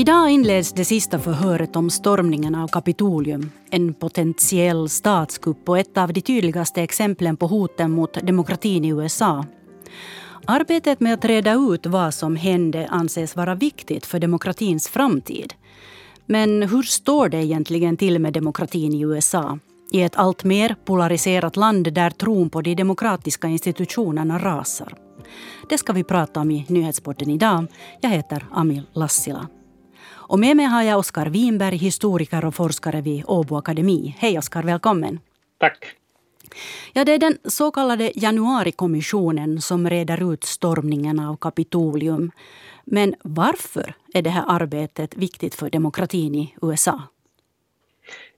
Idag inleds det sista förhöret om stormningen av Kapitolium. En potentiell statskupp och ett av de tydligaste exemplen på hoten mot demokratin i USA. Arbetet med att reda ut vad som hände anses vara viktigt för demokratins framtid. Men hur står det egentligen till med demokratin i USA? I ett allt mer polariserat land där tron på de demokratiska institutionerna rasar. Det ska vi prata om i Nyhetsporten idag. Jag heter Amil Lassila. Och med mig har jag Oskar Winberg, historiker och forskare vid Åbo Akademi. Hej Oskar, välkommen. Tack. Ja, det är den så kallade januarikommissionen som reder ut stormningen av Kapitolium. Men varför är det här arbetet viktigt för demokratin i USA?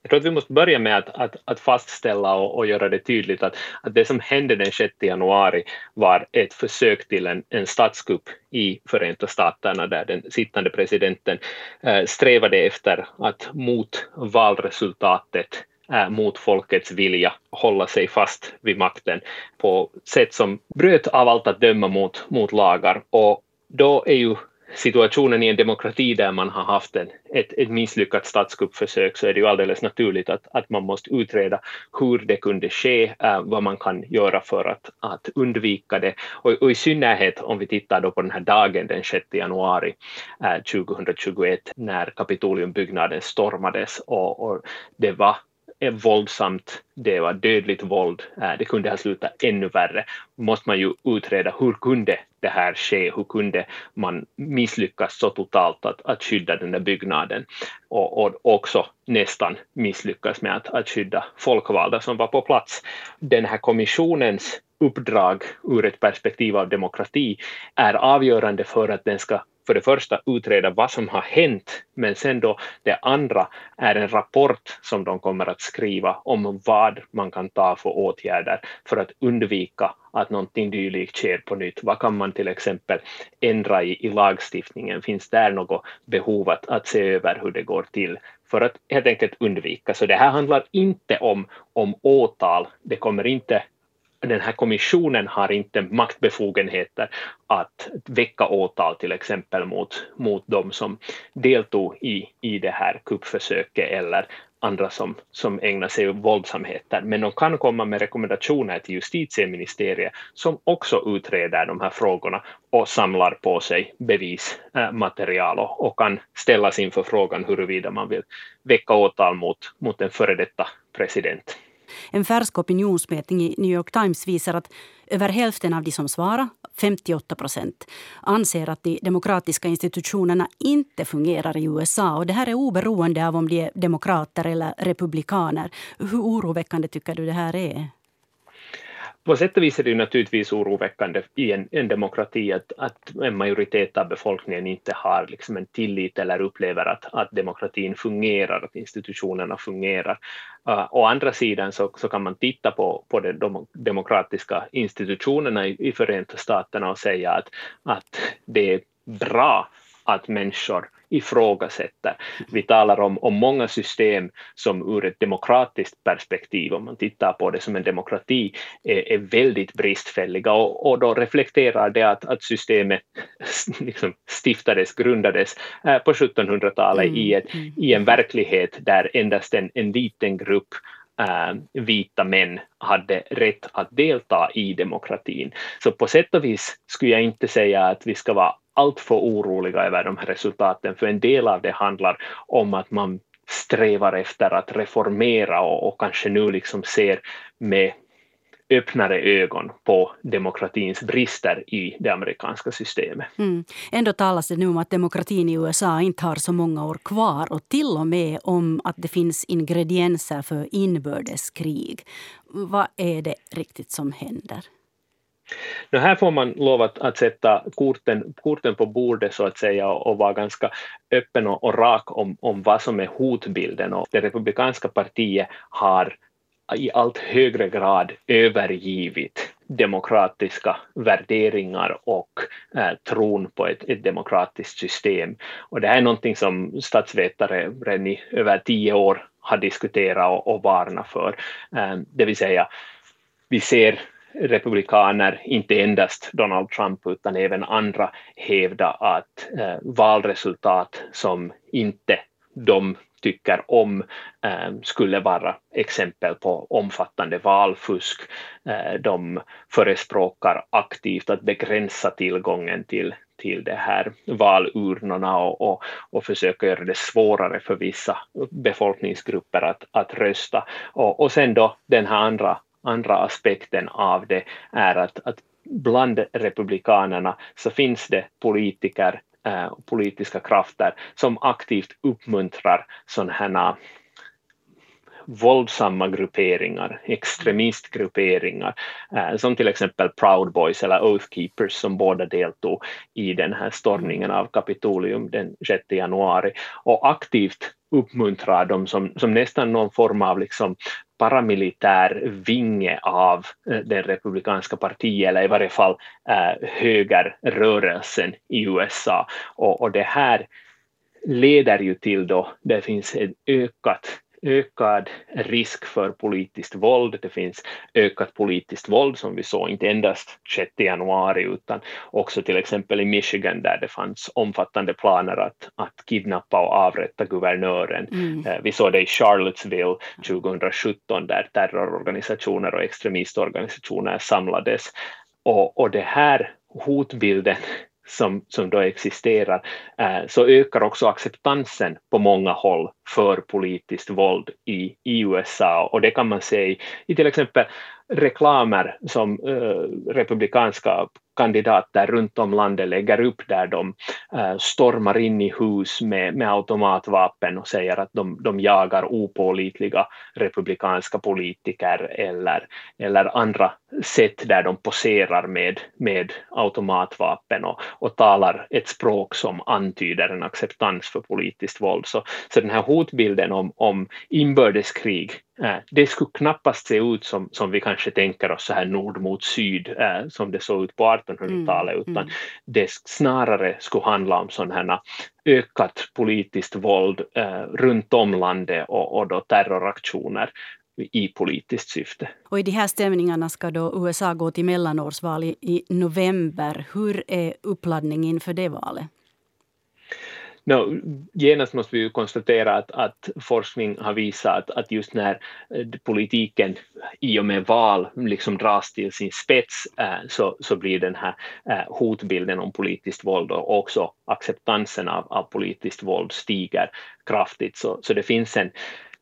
Jag tror att vi måste börja med att, att, att fastställa och, och, göra det tydligt att, att det som hände den 6 januari var ett försök till en, en statskupp i Förenta Staterna där den sittande presidenten eh, strävade efter att mot valresultatet eh, mot folkets vilja hålla sig fast vid makten på sätt som bröt av allt att döma mot, mot lagar. Och då är ju situationen i en demokrati där man har haft en, ett, ett misslyckat statskuppförsök så är det ju alldeles naturligt att, att man måste utreda hur det kunde ske, äh, vad man kan göra för att, att undvika det. Och, och, i synnerhet om vi tittar då på den här dagen den 6 januari eh, äh, 2021 när Kapitoliumbyggnaden stormades och, och det var våldsamt, det var dödligt våld, äh, det kunde ha slutat ännu värre. måste man ju utreda hur kunde det här ske, hur kunde man misslyckas så totalt att, att skydda den där byggnaden och, och också nästan misslyckas med att, att skydda folkvalda som var på plats. Den här kommissionens uppdrag ur ett perspektiv av demokrati är avgörande för att den ska för det första utreda vad som har hänt, men sen då det andra är en rapport som de kommer att skriva om vad man kan ta för åtgärder för att undvika att någonting dylikt sker på nytt. Vad kan man till exempel ändra i, i lagstiftningen? Finns där något behov att, att se över hur det går till för att helt enkelt undvika. Så det här handlar inte om, om åtal. Det kommer inte den här kommissionen har inte maktbefogenheter att väcka åtal till exempel mot, mot de som deltog i, i det här kuppförsöket eller andra som, som ägnar sig åt våldsamheter. Men de kan komma med rekommendationer till justitieministeriet som också utreder de här frågorna och samlar på sig bevismaterial och, och kan ställas inför frågan huruvida man vill väcka åtal mot, mot en före detta president. En färsk opinionsmätning i New York Times visar att över hälften av de som svarar, 58 procent, anser att de demokratiska institutionerna inte fungerar i USA. Och det här är oberoende av om de är demokrater eller republikaner. Hur oroväckande tycker du det här är? På sätt och vis är det naturligtvis oroväckande i en, en demokrati att, att en majoritet av befolkningen inte har liksom en tillit eller upplever att, att demokratin fungerar, att institutionerna fungerar. Uh, å andra sidan så, så kan man titta på, på de demokratiska institutionerna i, i Förenta Staterna och säga att, att det är bra att människor ifrågasätter. Vi talar om, om många system som ur ett demokratiskt perspektiv, om man tittar på det som en demokrati, är, är väldigt bristfälliga och, och då reflekterar det att, att systemet liksom stiftades, grundades eh, på 1700-talet mm. i, ett, mm. i en verklighet där endast en, en liten grupp Äh, vita män hade rätt att delta i demokratin. Så på sätt och vis skulle jag inte säga att vi ska vara alltför oroliga över de här resultaten, för en del av det handlar om att man strävar efter att reformera och, och kanske nu liksom ser med öppnare ögon på demokratins brister i det amerikanska systemet. Mm. Ändå talas det nu om att demokratin i USA inte har så många år kvar och till och med om att det finns ingredienser för inbördeskrig. Vad är det riktigt som händer? No här får man lov att, att sätta korten, korten på bordet så att säga och vara ganska öppen och, och rak om, om vad som är hotbilden. Och det republikanska partiet har i allt högre grad övergivit demokratiska värderingar och eh, tron på ett, ett, demokratiskt system. Och det här är någonting som statsvetare redan i över tio år har diskuterat och, och varnat för. Eh, det vill säga, vi ser republikaner, inte endast Donald Trump utan även andra, hävda att eh, valresultat som inte de tycker om eh, skulle vara exempel på omfattande valfusk. Eh, de förespråkar aktivt att begränsa tillgången till, till det här valurnorna och, och, och försöka göra det svårare för vissa befolkningsgrupper att, att rösta. Och, och sen då den här andra, andra aspekten av det är att, att bland republikanerna så finns det politiker eh, politiska krafter som aktivt uppmuntrar sådana här våldsamma grupperingar, extremistgrupperingar, eh, som till exempel Proud Boys eller Oath Keepers som båda deltog i den här stormningen av Kapitolium den 6 januari och aktivt uppmuntrar dem som, som nästan någon form av liksom paramilitär vinge av den det republikanska partiet, eller i varje fall eh, högerrörelsen i USA. Och, och det här leder ju till då det finns ett ökat ökad risk för politiskt våld. Det finns ökat politiskt våld som vi såg inte endast 6 januari utan också till exempel i Michigan där det fanns omfattande planer att, att kidnappa och avrätta guvernören. Mm. Eh, vi såg det i Charlottesville 2017 där terrororganisationer och extremistorganisationer samlades. Och, och det här hotbilden som, som då existerar, eh, så ökar också acceptansen på många håll för politiskt våld i, i USA. Och det kan man se i, i till exempel reklamer som eh, republikanska kandidater runt om landet lägger upp där de uh, stormar in i hus med, med automatvapen och säger att de, de jagar opålitliga republikanska politiker eller, eller andra sätt där de poserar med, med automatvapen och, och talar ett språk som antyder en acceptans för politiskt våld. Så, så den här hotbilden om, om inbördeskrig det skulle knappast se ut som, som vi kanske tänker oss så här nord mot syd eh, som det såg ut på 1800-talet mm, utan mm. det snarare skulle handla om sådana här ökat politiskt våld eh, runt om landet och, och då terroraktioner i politiskt syfte. Och I de här stämningarna ska då USA gå till mellanårsval i, i november. Hur är uppladdningen inför det valet? No, genast måste vi ju konstatera att, att forskning har visat att, att just när eh, politiken i och med val liksom dras till sin spets äh, så, så blir den här äh, hotbilden om politiskt våld och också acceptansen av, av politiskt våld stiger kraftigt. Så, så det finns en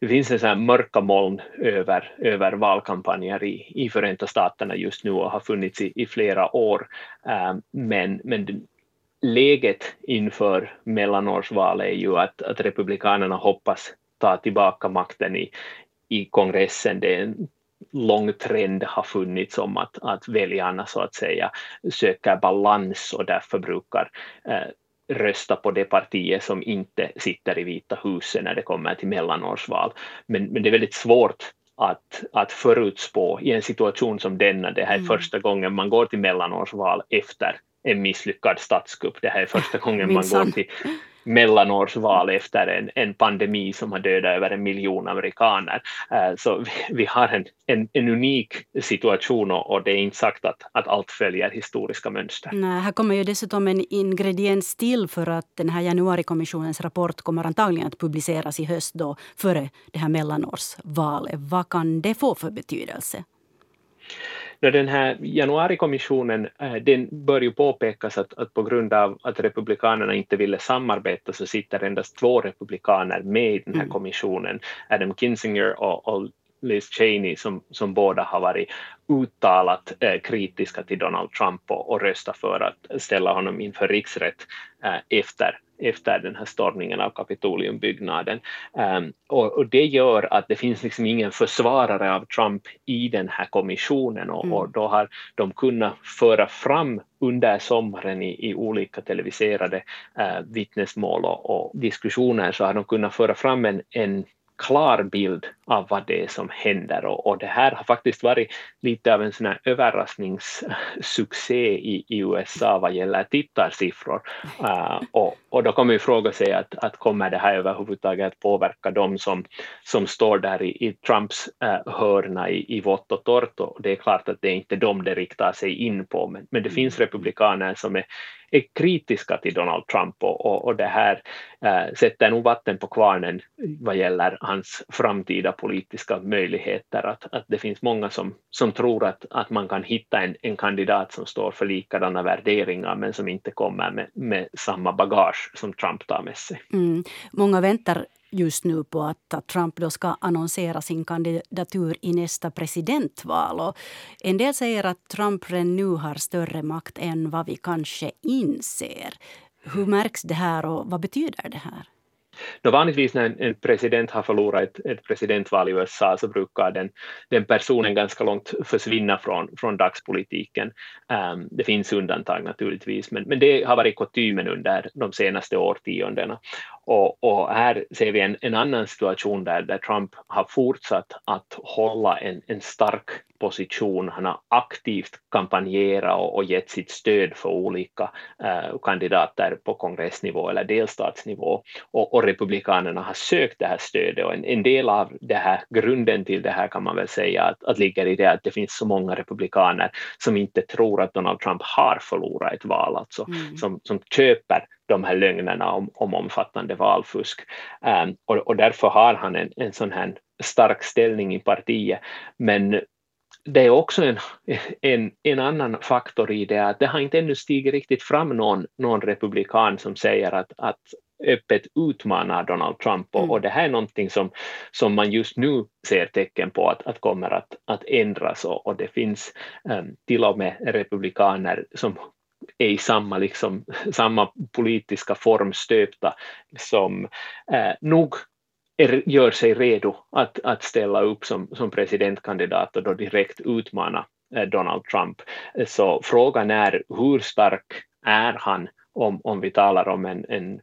det finns en sån mörka moln över, över valkampanjer i, i Förenta Staterna just nu och har funnits i, i flera år. Äh, men, men läget inför mellanårsvalet är ju att, att republikanerna hoppas ta tillbaka makten i, i kongressen. Det är en lång trend har funnits om att, att väljarna så att säga söker balans och därför brukar eh, rösta på det partiet som inte sitter i Vita huset när det kommer till mellanårsval. Men, men det är väldigt svårt att, att förutspå i en situation som denna. Det här är mm. första gången man går till mellanårsval efter en misslyckad statskupp. Det här är första gången man går till mellanårsval efter en, en pandemi som har dödat över en miljon amerikaner. Uh, så vi, vi har en, en, en, unik situation och, och, det är inte sagt att, att allt följer historiska mönster. Nej, här kommer ju dessutom en ingrediens till för att den här januarikommissionens rapport kommer antagligen att publiceras i höst då före det här mellanårsvalet. Vad kan det få för betydelse? Den här januarikommissionen, eh, den bör ju påpekas att, att på grund av att republikanerna inte ville samarbeta så sitter endast två republikaner med i den här mm. kommissionen, Adam Kinzinger och, och Liz Cheney som, som båda har varit uttalat eh, kritiska till Donald Trump och, och röstat för att ställa honom inför riksrätt eh, efter efter den här stormningen av Kapitoliumbyggnaden. Um, och, och, det gör att det finns liksom ingen försvarare av Trump i den här kommissionen och, mm. och då har de kunnat föra fram under sommaren i, i olika televiserade uh, vittnesmål och, och, diskussioner så har de kunnat föra fram en, en klar bild av vad det är som händer. Och, och det här har faktiskt varit lite av en sån här överraskningssuccé i, i USA vad gäller tittarsiffror. Uh, och, och då kommer ju fråga sig att, att kommer det här överhuvudtaget att påverka dem som, som står där i, i Trumps uh, hörna i, i vått och torrt? Och det är klart att det är inte dem det riktar sig in på men, men det finns mm. republikaner som är är kritiska till Donald Trump och, och, och det här äh, sätter nog vatten på kvarnen vad gäller hans framtida politiska möjligheter. Att, att det finns många som, som tror att, att man kan hitta en, en kandidat som står för likadana värderingar men som inte kommer med, med samma bagage som Trump tar med sig. Mm. Många väntar just nu på att Trump då ska annonsera sin kandidatur i nästa presidentval. Och en del säger att Trump redan nu har större makt än vad vi kanske inser. Hur märks det här och vad betyder det här? Då vanligtvis när en president har förlorat ett, ett presidentval i USA så brukar den, den personen ganska långt försvinna från, från dagspolitiken. Um, det finns undantag naturligtvis, men, men det har varit kutymen under de senaste årtiondena. Och, och, här ser vi en, en annan situation där, där Trump har fortsatt att hålla en, en stark position. Han har aktivt kampanjerat och, och gett sitt stöd för olika eh, kandidater på kongressnivå eller delstatsnivå. Och, och, Republikanerna har sökt det här stödet och en, en, del av det här, grunden till det här kan man väl säga att, att ligger i det att det finns så många republikaner som inte tror att Donald Trump har förlorat ett val, alltså mm. som, som köper de här lögnerna om, om omfattande valfusk. Um, och, och därför har han en, en sån här stark ställning i partiet. Men det är också en, en, en annan faktor i det att det har inte ännu stigit riktigt fram någon, någon republikan som säger att, att öppet utmanar Donald Trump och, mm. och det här är någonting som, som man just nu ser tecken på att, att kommer att, att ändras och, och det finns um, till och med republikaner som är i samma, liksom, samma politiska form stöpta som eh, nog är, gör sig redo att, att ställa upp som, som presidentkandidat och då direkt utmana eh, Donald Trump. Så frågan är hur stark är han om, om vi talar om en, en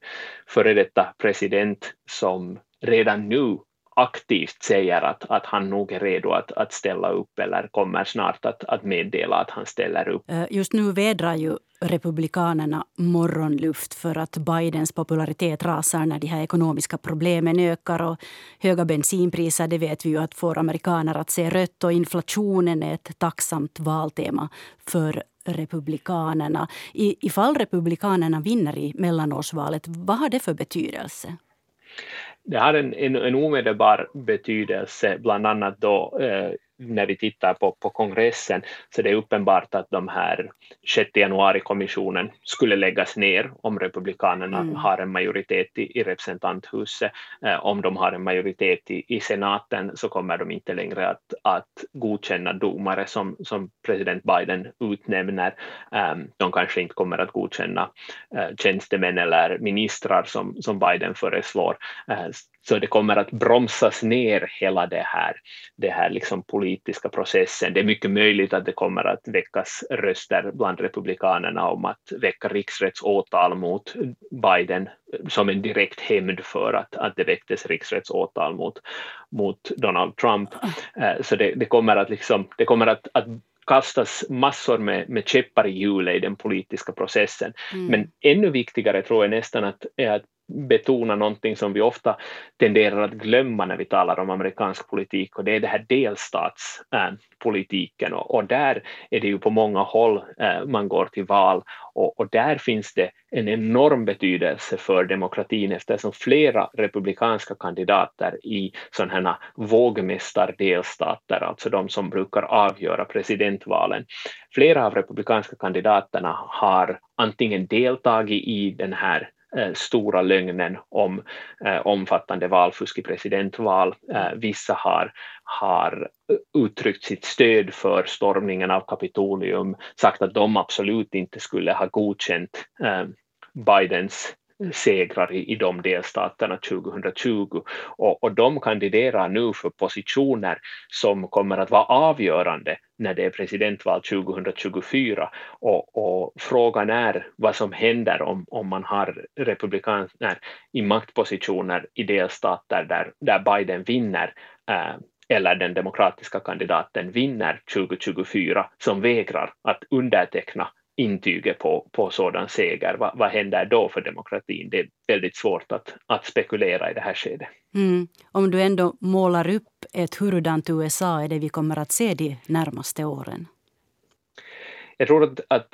före detta president som redan nu aktivt säger att, att han nog är redo att, att ställa upp eller kommer snart att, att meddela att han ställer upp. Eh, just nu vädrar ju Republikanerna morgonluft för att Bidens popularitet rasar när de här ekonomiska problemen ökar. Och höga bensinpriser det vet vi ju att får amerikaner att se rött och inflationen är ett tacksamt valtema för Republikanerna. I, ifall Republikanerna vinner i mellanårsvalet, vad har det för betydelse? Det har en, en, en omedelbar betydelse, bland annat då eh, när vi tittar på, på kongressen så det är uppenbart att de här 6 januari-kommissionen skulle läggas ner om republikanerna mm. har en majoritet i, i representanthuset. Eh, om de har en majoritet i, i senaten så kommer de inte längre att, att godkänna domare som, som president Biden utnämner. Eh, de kanske inte kommer att godkänna eh, tjänstemän eller ministrar som, som Biden föreslår. Eh, så det kommer att bromsas ner hela det här, det här liksom politiska processen. Det är mycket möjligt att det kommer att väckas röster bland republikanerna om att väcka riksrättsåtal mot Biden som en direkt hämnd för att, att det väcktes riksrättsåtal mot, mot Donald Trump. Eh, så det, det kommer att, liksom, det kommer att, att kastas massor med, med käppar i hjulet i den politiska processen. Mm. Men ännu viktigare tror jag nästan att, är att betona någonting som vi ofta tenderar att glömma när vi talar om amerikansk politik och det är det här delstatspolitiken. Och, och där är det ju på många håll äh, man går till val och, och, där finns det en enorm betydelse för demokratin eftersom flera republikanska kandidater i sådana här vågmästardelstater, alltså de som brukar avgöra presidentvalen, flera av republikanska kandidaterna har antingen deltagit i den här Eh, stora lögnen om eh, omfattande valfusk i presidentval. Eh, vissa har, har uttryckt sitt stöd för stormningen av Kapitolium, sagt att de absolut inte skulle ha godkänt eh, Bidens segrar i, i de delstaterna 2020 och, och de kandiderar nu för positioner som kommer att vara avgörande när det är presidentval 2024 och, och, frågan är vad som händer om, om man har republikaner i maktpositioner i delstater där, där Biden vinner eh, eller den demokratiska kandidaten vinner 2024 som vägrar att underteckna intyget på, på sådan seger, vad, vad händer då för demokratin? Det är väldigt svårt att, att spekulera i det här skedet. Mm. Om du ändå målar upp ett hurdant USA är det vi kommer att se de närmaste åren? Jag tror att, att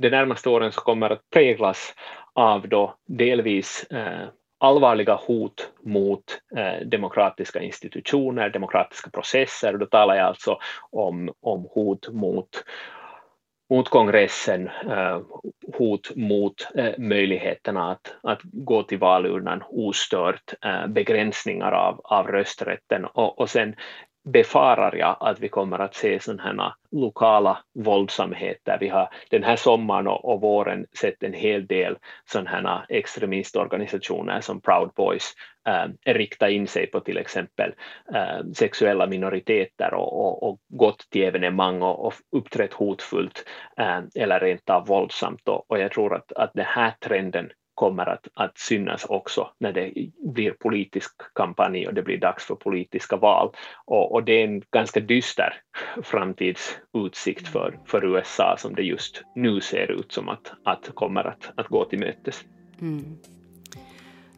de närmaste åren så kommer att präglas av då delvis eh, allvarliga hot mot eh, demokratiska institutioner, demokratiska processer. Och då talar jag alltså om, om hot mot mot kongressen, äh, hot mot äh, möjligheterna att, att gå till valurnan ostört, äh, begränsningar av, av rösträtten. Och, och sen befarar jag att vi kommer att se sådana lokala våldsamheter. Vi har den här sommaren och, och våren sett en hel del sådana extremistorganisationer som Proud Boys eh, rikta in sig på till exempel eh, sexuella minoriteter och, och, och gått till evenemang och, och uppträtt hotfullt eh, eller rent av våldsamt. Och, och jag tror att, att den här trenden kommer att, att synas också när det blir politisk kampanj och det blir dags för politiska val. Och, och det är en ganska dyster framtidsutsikt för, för USA som det just nu ser ut som att, att kommer att, att gå till mötes. Mm.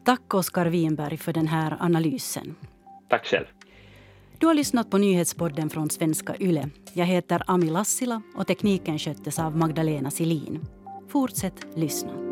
Tack Oskar Winberg för den här analysen. Tack själv. Du har lyssnat på nyhetspodden från svenska YLE. Jag heter Ami Lassila och tekniken sköttes av Magdalena Silin. Fortsätt lyssna.